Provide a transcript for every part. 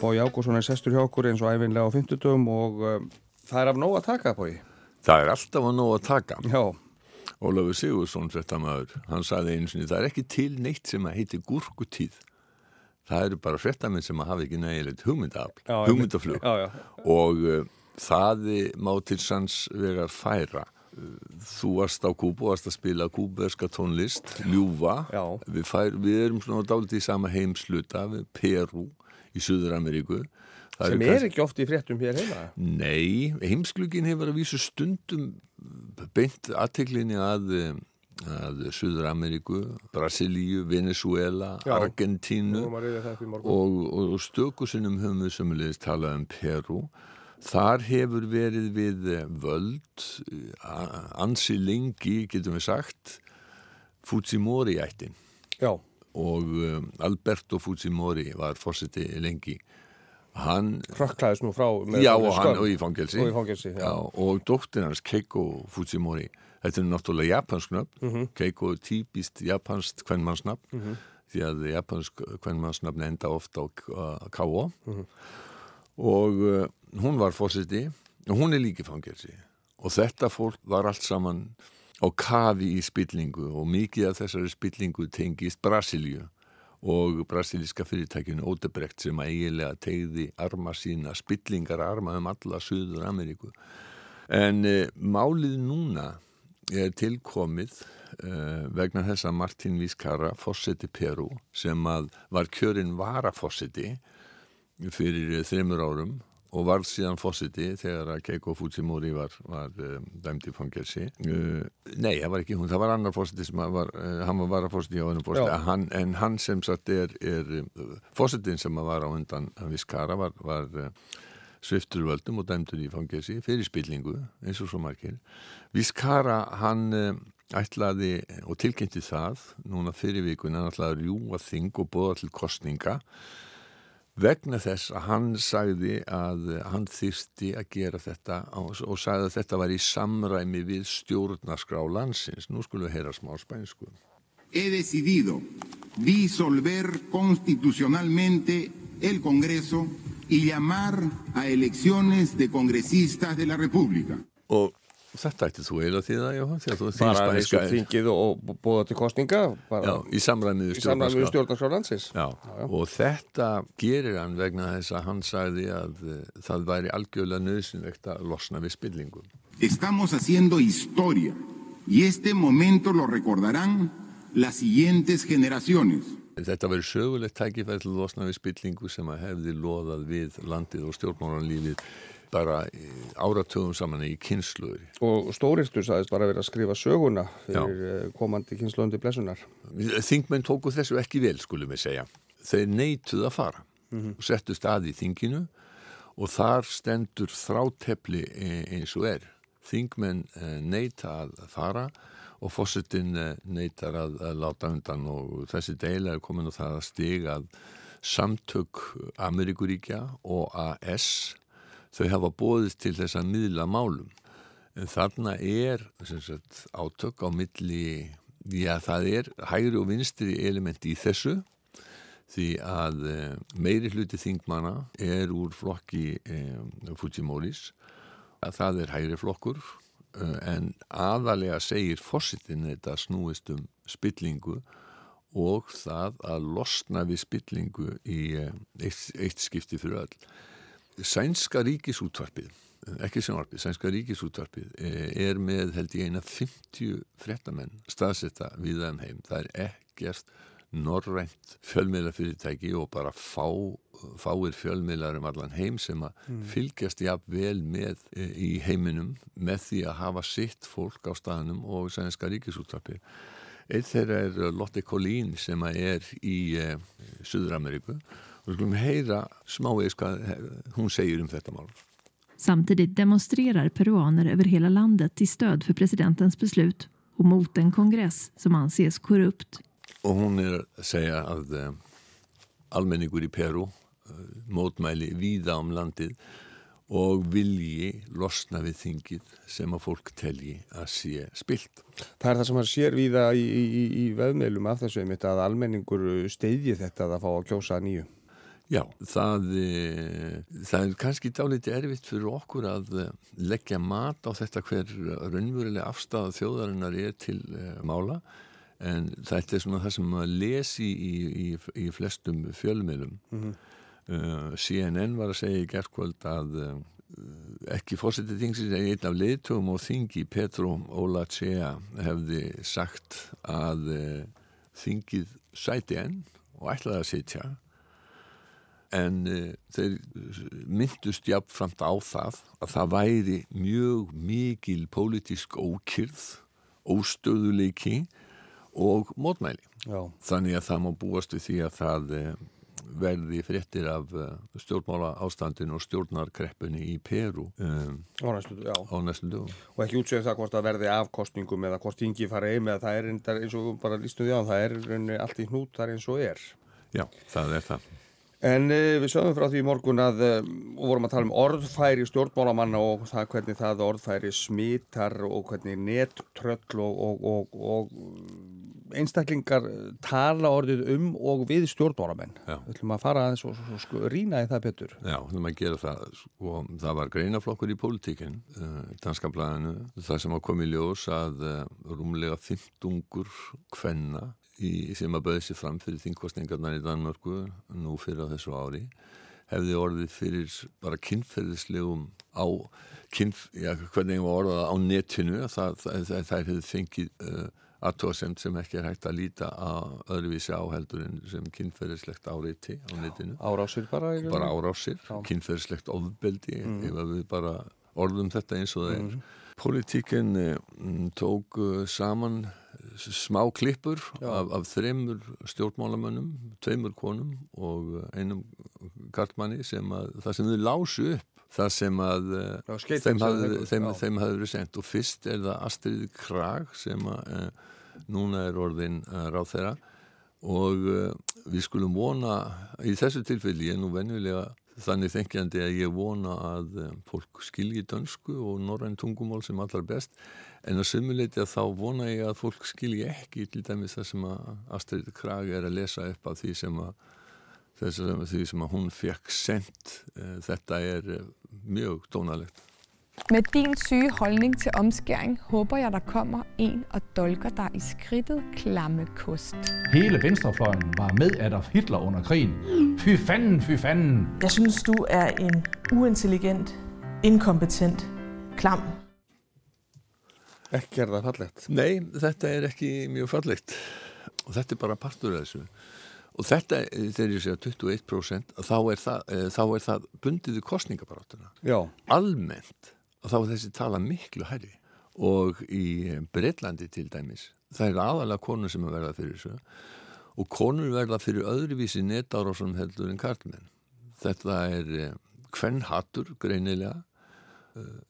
Bói Ágússon er sestur hjá okkur eins og æfinlega á 50 dögum og um, það er af nóg að taka, Bói. Það er alltaf af nóg að taka. Já. Ólafur Sigursson, frettamæður, hann saði einu sinni, það er ekki til neitt sem að heiti gúrkutíð. Það eru bara frettaminn sem að hafa ekki nægilegt hugmyndafl, hugmyndaflug. Já, já. Og uh, það má til sanns vegar færa. Þú varst á Kúbu, varst að spila kúberska tónlist, ljúfa. Við, fær, við erum svona dálítið í sama heimsluta, Peru í Suður Ameríku Það sem er kannski... ekki oft í fréttum hér heima. Nei, heimsklugin hefur að vísu stundum beint aðteglinni að, að Suður Ameríku Brasilíu, Venezuela Já, Argentínu og, og stökusinnum höfum við sömulegist talað um Peru Þar hefur verið við völd ansi lengi, getum við sagt Fujimori ættin Já og um, Alberto Fujimori var fórseti lengi hann Rökklaðis nú frá já og hann og í fangelsi og, og dóttir hans Keiko Fujimori þetta er náttúrulega japansk nöfn mm -hmm. Keiko er típist japanskt hvernmannsnöfn mm -hmm. því að japansk hvernmannsnöfn enda ofta á K.O. Mm -hmm. og uh, hún var fórseti og hún er líki fangelsi og þetta fólk var allt saman á kafi í spillingu og mikið af þessari spillingu tengist Brasilíu og brasilíska fyrirtækinu Ódebrekt sem eiginlega tegði arma sína, spillingar arma um alla Suður Ameríku. En e, málið núna er tilkomið e, vegna þess að Martin Vizcarra, fósetti Peru, sem var kjörinn varafósetti fyrir þreymur árum og varð síðan fósiti þegar að Keiko Fujimori var, var um, dæmt í fangelsi. Uh, nei, það var ekki hún, það var annar fósiti sem var uh, hann var að fósiti á hennum fósiti hann, en hann sem sagt er, er fósitin sem var á undan Viskara var, var uh, sviftur völdum og dæmtur í fangelsi fyrir spillingu eins og svo margir. Viskara hann ætlaði og tilkynnti það núna fyrir vikun hann ætlaði að rjúa þing og bóða til kostninga vegna þess að hann sagði að hann þýrsti að gera þetta og sagði að þetta var í samræmi við stjórnarskrá landsins. Nú skulum við heyra smá spænsku. He decidido disolver constitucionalmente el Congreso y llamar a elecciones de congresistas de la República. Og Þetta ætti þú eiginlega því það, Jóhann, því að þú er þingspænska. Bara eins og þingið og búða til kostninga. Já, í samræmiðu stjórnarskálansis. Já, já, og þetta gerir hann vegna þess að hann sagði að uh, það væri algjörlega nöðsynlegt að losna við spillingum. Estamos haciendo historia y este momento lo recordarán las siguientes generaciones. Þetta verður sögulegt tækifæll að losna við spillingu sem að hefði loðað við landið og stjórnmálanlífið bara áratöðum saman í kynsluður. Og Stóristur sagðist bara verið að skrifa söguna fyrir Já. Eh, komandi kynsluðundi blessunar. Þingmenn tóku þessu ekki vel, skulum við segja. Þeir neituð að fara mm -hmm. og settu stað í þinginu og þar stendur þrátefli e, eins og er. Þingmenn e, neita að fara og fósittin e, neitar að, að láta undan og þessi deila er komin á það að stiga að samtök Ameríkuríkja og AS þau hafa bóðist til þess að miðla málum. En þarna er sagt, átök á milli, já það er hægri og vinstri elementi í þessu því að e, meiri hluti þingmana er úr flokki e, Fujimoris að það er hægri flokkur e, en aðalega segir fósittin þetta snúist um spillingu og það að losna við spillingu í eitt, eitt skipti fyrir öll. Sænska ríkisútvarpið, ekki sjónvarpið, Sænska ríkisútvarpið eh, er með held ég eina 50 frettamenn staðsetta við þeim heim. Það er ekkert norrænt fjölmiðlafyrirtæki og bara fá, fáir fjölmiðlar um allan heim sem að mm. fylgjast jafn vel með e, í heiminum með því að hafa sitt fólk á staðnum og sænska ríkisútvarpið. Eitt þeirra er Lotte Collín sem er í e, Suður-Ameríku och skulle hejra småvis vad hon säger om detta mål. Samtidigt demonstrerar peruaner över hela landet till stöd för presidentens beslut och mot en kongress som anses korrupt. Och hon är, säger att eh, allmänningur i Peru eh, víða om um landið og vilji losna við þingið sem að fólk telji að sé spilt. Það er það sem hann sér víða í, í, í veðmeilum af þessu einmitt að almenningur steyði þetta að fá að kjósa nýju. Já, það, það er kannski dálítið erfitt fyrir okkur að leggja mat á þetta hver raunverulega afstæða þjóðarinnar er til mála. En þetta er svona það sem maður lesi í, í, í flestum fjölmiðlum. Mm -hmm. uh, CNN var að segja í gerðkvöld að uh, ekki fórsetið þingsins en einn af leiðtugum og þingi Petro Olacea hefði sagt að uh, þingið sæti enn og ætlaði að sitja en uh, þeir myndust jafnframt á það að það væri mjög mikil pólitísk ókyrð óstöðuleiki og mótmæli. Já. Þannig að það má búast við því að það eh, verði fréttir af eh, stjórnmála ástandin og stjórnarkreppunni í Peru um, á næstu dögum. Og ekki útsegja það hvort að verði afkostningum eða hvort yngi fara heim eða það er eins og bara lístu því á það er allt í hnút þar eins og er. Já, það er það. En uh, við sögum frá því í morgun að uh, vorum að tala um orðfæri stjórnmálamanna og það hvernig það orðfæri smittar og hvernig nettröll og, og, og, og einstaklingar tala orðið um og við stjórnmálamenn. Við ætlum að fara aðeins og sko, rýna í það betur. Já, við ætlum að gera það. Sko, það var greinaflokkur í pólitíkinn, uh, danska blæðinu, það sem á komið ljós að rúmlega 15 hvenna í, sem að bauði sér fram fyrir þingkostningarnar í Danmörku nú fyrir á þessu ári hefði orðið fyrir bara kynferðislegum á kynf, já, hvernig var orðað á netinu það, það, það, hefði fengið uh, aðtóðsemt sem ekki er hægt að líta að öðruvísi áheldur en sem kynferðislegt áreiti á netinu Árásir bara? Bara árásir, kynferðislegt ofbeldi mm. ef við bara orðum þetta eins og það er mm. Politíkinn mm, tók uh, saman smá klippur af, af þreymur stjórnmálamönnum, tveimur konum og einum kartmanni sem að það sem þau lásu upp það sem að Já, þeim hafði verið sendt og fyrst er það Astrid Krag sem að e, núna er orðin ráð þeirra og e, við skulum vona í þessu tilfelli ég er nú venjulega þannig þengjandi að ég vona að fólk skilji dönsku og norræn tungumál sem allar best. En á sumuleiti að þá vona ég að fólk skilji ekki til dæmis það sem að Astrid Krag er að lesa upp af því sem að, því sem að hún fekk sendt eh, þetta er eh, mjög dónalegt Med din syge holdning til omskæring håber jeg, der kommer en og dolker dig i skridtet klamme kost. Hele venstrefløjen var med Adolf Hitler under krigen. Fy fanden, fy fanden. Jeg synes, du er en uintelligent, inkompetent, klam Ekki er það fallegt? Nei, þetta er ekki mjög fallegt og þetta er bara partur af þessu og þetta, þegar ég segja 21% þá er það, eh, þá er það bundiðu kostningabarátuna almennt og þá er þessi tala miklu herri og í Breitlandi til dæmis það er aðalega konur sem er verða fyrir þessu. Og konur verða fyrir öðruvísi netára sem heldur en karlmenn. Þetta er hvern eh, hattur greinilega.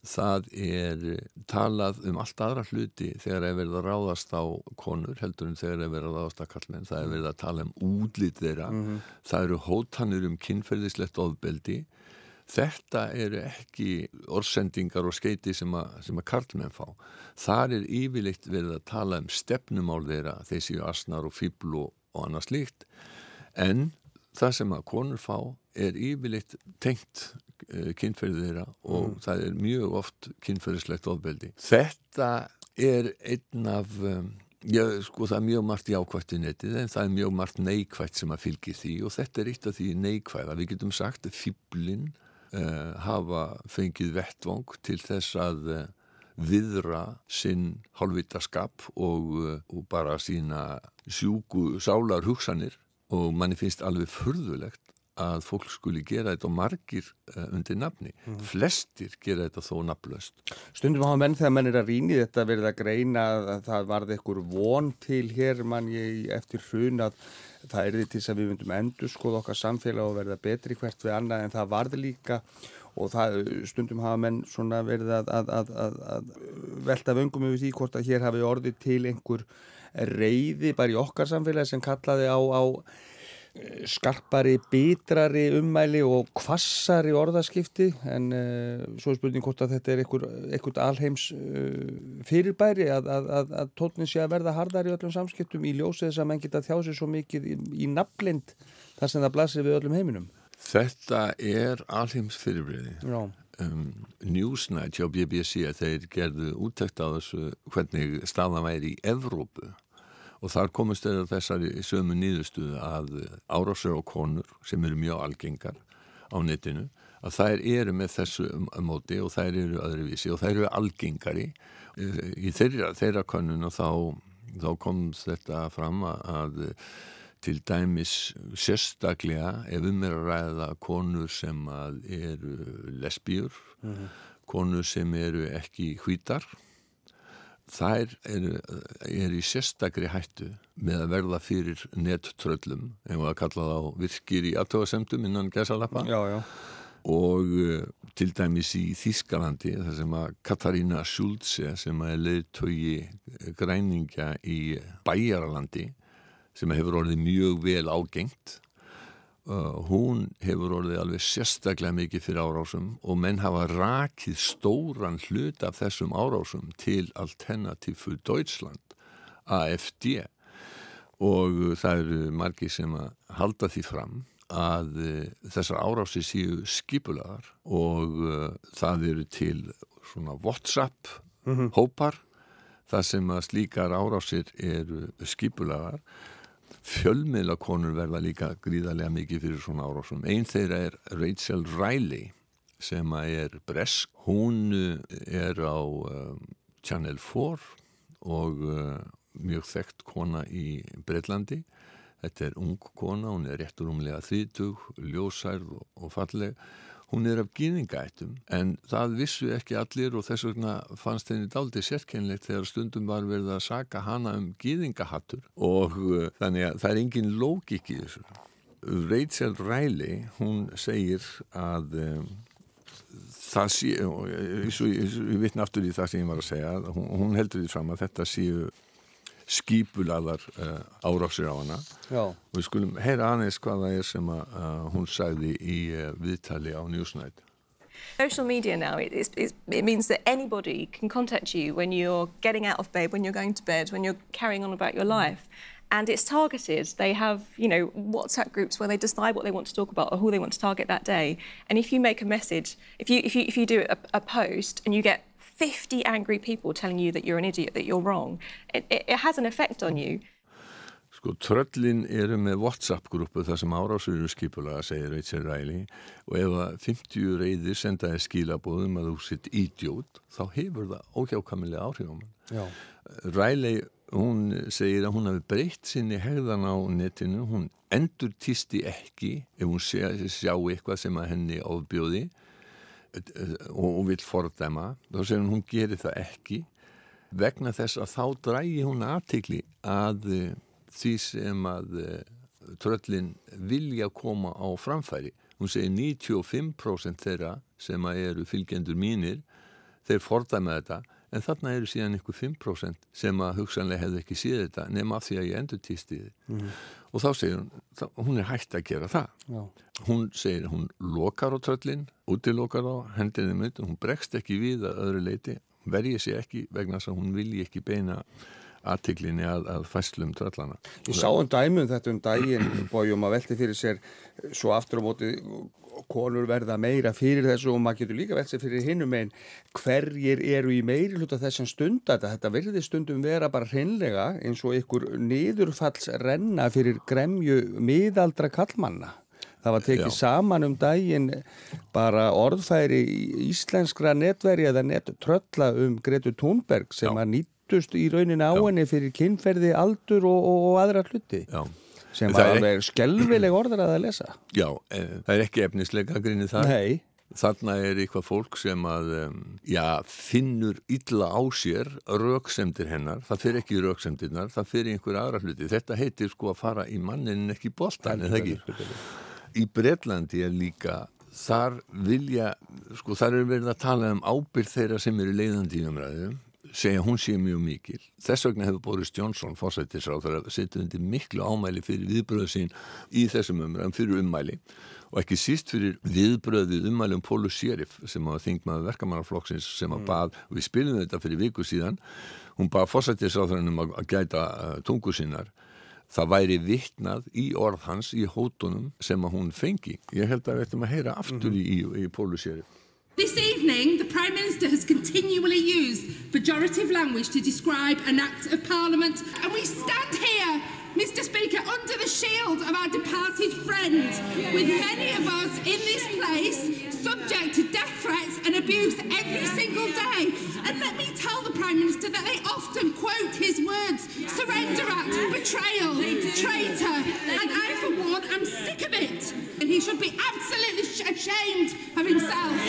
Það er talað um allt aðra hluti þegar er verið að ráðast á konur heldur en þegar er verið að ráðast á kallmenn það er verið að tala um útlýtt þeirra. Mm -hmm. það eru hótanir um kynferðislegt ofbeldi þetta eru ekki orðsendingar og skeiti sem að, sem að kallmenn fá þar er yfirleitt verið að tala um stefnumál þeirra þessi asnar og fíbl og, og annað slíkt en það sem að konur fá er yfirleitt tengt uh, kynferðið þeirra og mm. það er mjög oft kynferðislegt ofbeldi. Þetta er einn af, um, já, sko það er mjög margt jákvægt í netið en það er mjög margt neikvægt sem að fylgi því og þetta er eitt af því neikvæða. Við getum sagt að fýblinn uh, hafa fengið vettvang til þess að uh, viðra sinn hálfvitaskap og, uh, og bara sína sjúku sálar hugsanir og manni finnst alveg furðulegt að fólk skuli gera þetta og margir uh, undir nafni. Mm. Flestir gera þetta þó nafnlaust. Stundum hafa menn þegar menn er að rýni þetta verið að greina að það varði ekkur von til hér mann ég eftir hrun að það er því til þess að við myndum endur skoða okkar samfélag og verða betri hvert við annað en það varði líka og það, stundum hafa menn verið að, að, að, að velta vöngum yfir því hvort að hér hafi orðið til einhver reyði bara í okkar samfélagi sem kallaði á, á skarpari, bitrari ummæli og kvassari orðaskipti en uh, svo er spurning hvort að þetta er einhvern alheims uh, fyrirbæri að, að, að, að tónin sé að verða hardar í öllum samskiptum í ljósið þess að menn geta þjásið svo mikið í, í naflind þar sem það blasir við öllum heiminum. Þetta er alheims fyrirbriði. Já. Um, Newsnight hjá BBC þeir gerðu úttækt á þessu hvernig staðan væri í Evrópu og þar komist þeirra þessari sömu nýðustuðu að árásur og konur sem eru mjög algengar á netinu að þær eru með þessu móti og þær eru öðruvísi og þær eru algengari í þeirra, þeirra konun og þá, þá kom þetta fram að til dæmis sérstaklega ef um er að ræða konur sem eru lesbíur mm -hmm. konur sem eru ekki hvítar þær eru er í sérstakri hættu með að verða fyrir nettröllum, ef að kalla þá virkir í aftöðasemdum innan gæsalappa. Og uh, til dæmis í Þískalandi þar sem að Katarína Schulze sem að er leiðtögi græningja í Bæjaralandi sem hefur orðið mjög vel ágengt Uh, hún hefur orðið alveg sérstaklega mikið fyrir árásum og menn hafa rakið stóran hlut af þessum árásum til Alternative Deutschland AFD og uh, það eru margi sem að halda því fram að uh, þessar árási séu skipulaðar og uh, það eru til svona WhatsApp mm -hmm. hópar þar sem að slíkar árásir eru skipulaðar fjölmiðlakonur verða líka gríðarlega mikið fyrir svona árásum. Einn þeirra er Rachel Riley sem er bresk. Hún eh, er á um, Channel 4 og uh, mjög þekkt kona í Breitlandi. Þetta er ung kona, hún er réttur umlega þrítug, ljósærð og falleg hún er af gýðingættum en það vissu ekki allir og þess vegna fannst henni daldi sérkennlegt þegar stundum var verið að saka hana um gýðingahattur og uh, þannig að það er engin lógik í þessu. Rachel Riley, hún segir að um, það sé, ég vitna aftur í það sem ég var að segja, hún, hún heldur því fram að þetta séu skípulaðar uh, árásir á hana Já. og við skulum heyra aðeins hvað það er sem að, uh, hún sagði í uh, viðtali á Newsnight Social media now, it, it, it means that anybody can contact you when you're getting out of bed, when you're going to bed, when you're carrying on about your life. And it's targeted. They have, you know, WhatsApp groups where they decide what they want to talk about or who they want to target that day. And if you make a message, if you if you if you do a, a post and you get 50 angry people telling you that you're an idiot, that you're wrong, it, it, it has an effect on you. Sko, tröllin eru með WhatsApp-grúpu þar sem árásur eru skipulaga, segir Rachel Riley, og ef að 50 reyðir sendaði skilabóðum að þú sitt ídjót, þá hefur það óhjákamilega áhrif á mann. Riley, hún segir að hún hafi breytt sinni hegðan á netinu, hún endur týsti ekki ef hún sjá, sjá eitthvað sem að henni ábjóði, og vil fordæma þá segir hún hún gerir það ekki vegna þess að þá drægi hún aðtikli að eh, því sem að eh, tröllin vilja koma á framfæri. Hún segir 95% þeirra sem eru fylgjendur mínir þeir fordæma þetta en þarna eru síðan ykkur 5% sem að hugsanlega hefði ekki síð þetta nema af því að ég endur týst í þið mm. og þá segir hún, hún er hægt að gera það Já. hún segir, hún lokar á tröllin, útilokar á hendinni mynd, hún bregst ekki við að öðru leiti, vergið sér ekki vegna þess að hún vilji ekki beina aðtiklinni að, að fæslum tröllana. Ég sá um dæmum þetta um dægin bójum að velti fyrir sér svo aftur á móti konur verða meira fyrir þessu og maður getur líka vel sér fyrir hinnum en hverjir eru í meiri hluta þessum stund að þetta verði stundum vera bara hreinlega eins og ykkur niðurfalls renna fyrir gremju miðaldra kallmanna. Það var tekið Já. saman um daginn bara orðfæri íslenskra netveri eða nettrölla um Gretu Thunberg sem Já. að nýttust í raunin á henni fyrir kynferði, aldur og, og, og aðra hluti. Já. Sem var alveg skelvileg orður að að lesa. Já, e, það er ekki efnislega grínið það Nei. Þarna er eitthvað fólk sem að já, finnur illa á sér rauksemdir hennar, það fyrir ekki rauksemdirnar, það fyrir einhver aðra hluti. Þetta heitir sko að fara í mannin ekki bóstan, en það ekki? Í Breitlandi er líka þar vilja, sko þar er verið að tala um ábyrð þeirra sem eru leiðandi í umræðu segja hún sé mjög mikil. Þess vegna hefur Boris Johnson fórsættisráð þar að setja undir miklu ámæli fyrir viðbröðu sín í þessum umræðum fyrir ummæli og ekki síst fyrir viðbröðið ummæli um Pólu Sérif sem var þingmaður verkamannarflokksins sem að mm. bað, og við spilum þetta fyrir viku síðan, hún bað fórsættisráð þar um að gæta uh, tungu sínar það væri vittnað í orð hans í hótunum sem að hún fengi. Ég held að við ættum að heyra aftur í, í, í pólusérið. This evening, the Has continually used pejorative language to describe an act of Parliament, and we stand here, Mr. Speaker, under the shield of our departed friend, with many of us in this place subject to death threats and abuse every single day. And let me tell the Prime Minister that they often quote his words surrender act, betrayal, traitor, and I, for one, am sick of it. And he should be absolutely ashamed of himself.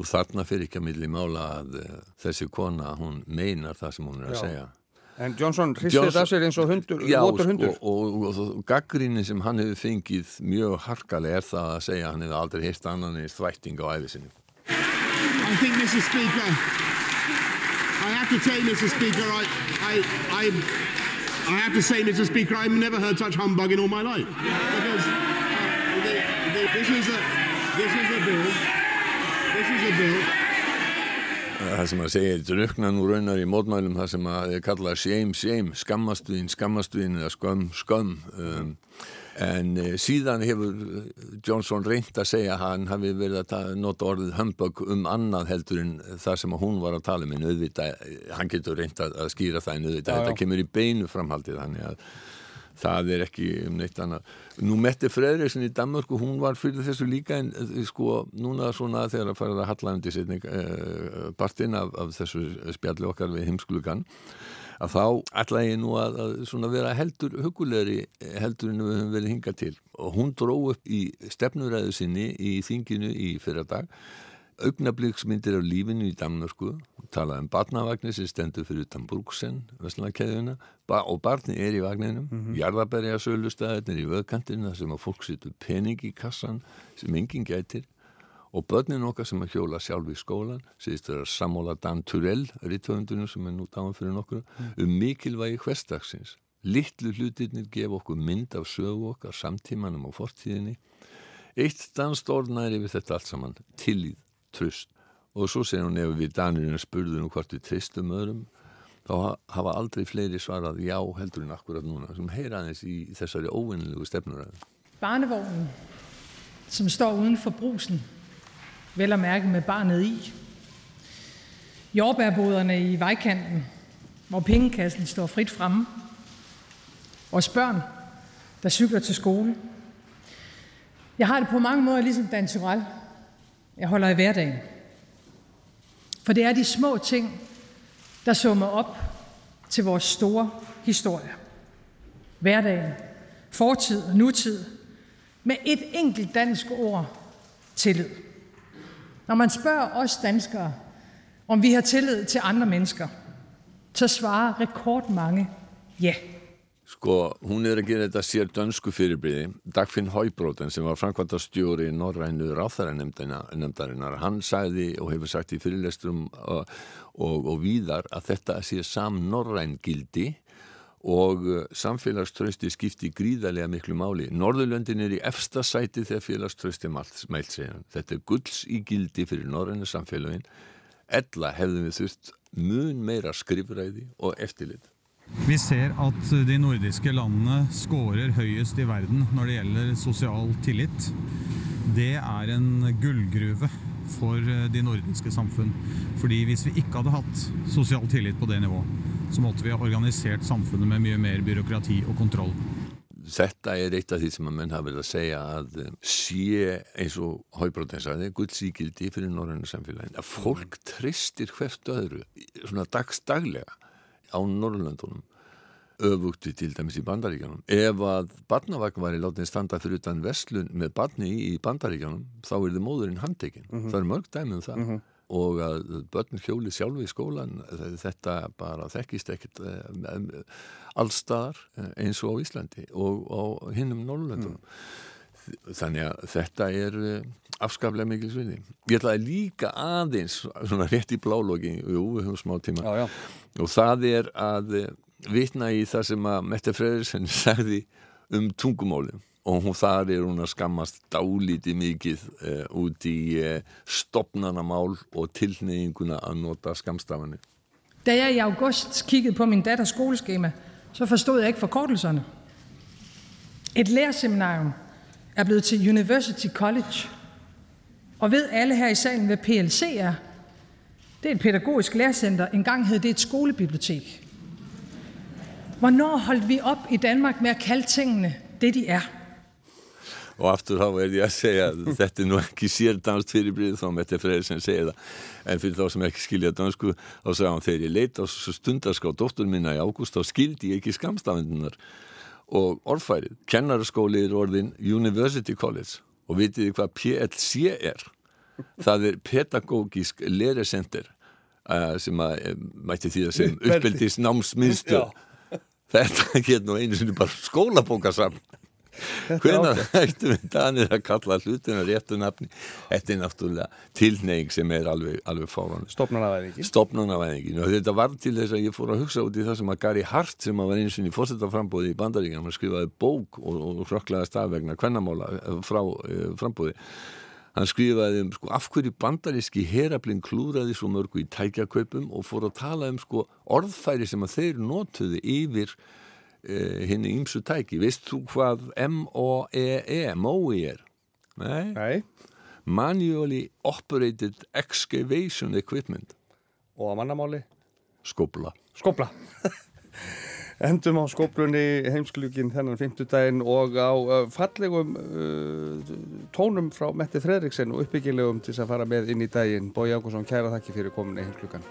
Og þarna fyrir ekki að milli mála að uh, þessi kona, hún meinar það sem hún er að Já. segja. En Johnson hristir af sér eins og hundur, Já, votur hundur. og, og, og, og gaggrínin sem hann hefur fengið mjög harkalega er það að segja að hann hefur aldrei hýrt annan í þvætting á æfisinni. I think, Mr. Speaker, I have to say, Mr. Speaker, I, I, I, I have to say, Mr. Speaker, I've never heard such humbug in all my life. Because uh, the, the, this is a, this is a bill, Það sem að segja, drukna nú raunar í mótmælum það sem að þið kalla shame, shame, skammastuðin, skammastuðin eða skömm, skömm. Um, en uh, síðan hefur Johnson reynt að segja að hann hafi verið að ta- nota orðið humbug um annað heldur en það sem að hún var að tala um. En auðvitað, hann getur reynt að, skýra það en auðvitað, þetta kemur í beinu framhaldið þannig að það er ekki um neitt annað. Nú Mette Freyriðsson í Danmörku, hún var fyrir þessu líka en eh, sko núna svona þegar að fara að halla undir sérni uh, partinn af, af þessu spjalli okkar við heimskulugan að þá ætla ég nú að, að vera heldur hugulegri heldur en við höfum verið hingað til og hún dró upp í stefnuræðu sinni í þinginu í fyrra dag augnabliksmyndir af lífinu í Danmörku. Talaði um barnavagnir sem stendur fyrir utan Brúksen, Vestlanakeðuna ba og barni er í vagninum. Mm -hmm. jarðaberja sölustæðin er í vöðkantinu þar sem að fólk situr pening í kassan sem enginn gætir. Og börnin okkar sem að hjóla sjálf í skólan síðist þeirra sammála Dan Turell rítvöndunum sem er nú dáan fyrir nokkur um mikilvægi hverstagsins litlu hlutirnir gef okkur mynd af sögu okkar samtímanum og fortíðinni. Eitt danst orðnæri við þetta allt saman tillýð, tröst og svo segir hún ef við danirinn spurðum hvort við tristum öðrum þá ha- hafa aldrei fleiri svarað já heldur en akkurat núna sem heyra aðeins í þessari óvinnilegu stefnuræðu Barnevognen, som står uden for brusen, vel at mærke med barnet i. Jordbærboderne i vejkanten, hvor pengekassen står frit fremme. Vores børn, der cykler til skole. Jeg har det på mange måder ligesom Dan Tyrell. Jeg holder i hverdagen. For det er de små ting, der summer op til vores store historie. Hverdagen, fortid og nutid, med et enkelt dansk ord, tillid. Når man spørger os danskere, om vi har tillid til andre mennesker, så svarer rekordmange ja. Sko, hún er að gera þetta sér dönsku fyrirbriði. Dagfinn Haubróten sem var framkvæmtastjóri í Norrænu ráþæranemdarinnar, hann sagði og hefur sagt í fyrirlestrum og, og, og víðar að þetta sé sam norræn gildi og uh, samfélagströsti skipti gríðarlega miklu máli. Norðurlöndin er í efsta sæti þegar félagströsti mælt segja. Þetta er gulls í gildi fyrir norrænu samfélagin. Ella hefðum við þurft mun meira skrifræði og eftirlit. Vi ser at de nordiske landene scorer høyest i verden når det gjelder sosial tillit. Det er en gullgruve for eh, de nordiske samfunn. Fordi hvis vi ikke hadde hatt sosial tillit på det nivået, så måtte vi ha organisert samfunnet med mye mer byråkrati og kontroll. Þetta er eitt af því sem að menn hafa verið að segja að sé eins og Haubróten sagði, guldsíkildi fyrir norrænu samfélagin, að fólk tristir hvert öðru, svona dagstaglega á Norrlöndunum öfugti til dæmis í bandaríkjanum ef að barnavagn var í látin standa fyrir utan vestlun með barni í, í bandaríkjanum þá er þið móðurinn handtekinn Mhm. það er mörg dæmi um það. Mhm. og að börn hjóli sjálfi í skólan þetta bara þekkist ekkit eh, allstaðar eh, eins og á Íslandi og á hinnum Norrlöndunum þannig að þetta er eh, afskaplega mikil sviði. Ég ætlaði líka aðeins, svona rétt í bláloki, jú, við höfum smá tíma, já, já. og það er að eh, vitna í það sem að Mette Freyrisson sagði um tungumálum og hún þar er hún að skammast dálítið mikið uh, út í uh, stopnanamál og tilneyinguna að nota skamstafanir. Da jeg i august kiggede på min datters skoleskema så forstod jeg ikke forkortelserne. Et lærerseminarium er blevet til University College. Og ved alle her i salen, hvad PLC er? Det er et pædagogisk lærcenter. Engang hed det et skolebibliotek. Hvornår holdt vi op i Danmark med at kalde tingene det, de er? og aftur þá er ég að segja að þetta er nú ekki sér danst fyrirbrið þá með þetta fyrir sem segja það en fyrir þá sem ekki skilja dansku þá sagði hann þegar ég leita á stundarská dóttur minna í ágúst þá skildi ég ekki skamstafindunar og orðfærið, kennaraskóli er orðin University College og vitið hvað PLC er? Það er pedagógisk leresenter uh, sem að uh, mætti því að sem uppbyldist námsmiðstöð þetta get nú einu sinni bara skólabókasam Hvenar ættum við danir að kalla hlutina réttu nafni? Þetta er náttúrulega tilneying sem er alveg, alveg fáran. Stopnarnavæðingin. Stopnarnavæðingin og þetta var til þess að ég fór að hugsa út í það sem að Gary Hart sem var eins og í fórsettarframbóði í bandaríkjum, hann skrifaði bók og, og hrökklaði stafvegna kvennamála eh, frá e, frambóði. Hann skrifaði um sko, af hverju bandaríski herablinn klúraði svo mörgu í tækjakaupum og fór að tala um sko, orðfæri sem að þeir notuði yfir uh, hinn ímsu tæki veist þú hvað M-O-E-E MOE er? Nei. Nei Manually Operated Excavation Equipment og að mannamáli? Skobla Skobla Endum á skoblunni heimsklugin þennan fymtudaginn og á fallegum uh, tónum frá Metti Fredriksen og uppbyggilegum til að fara með inn í daginn. Bói Ágúrsson, kæra þakki fyrir komin í heimsklugan.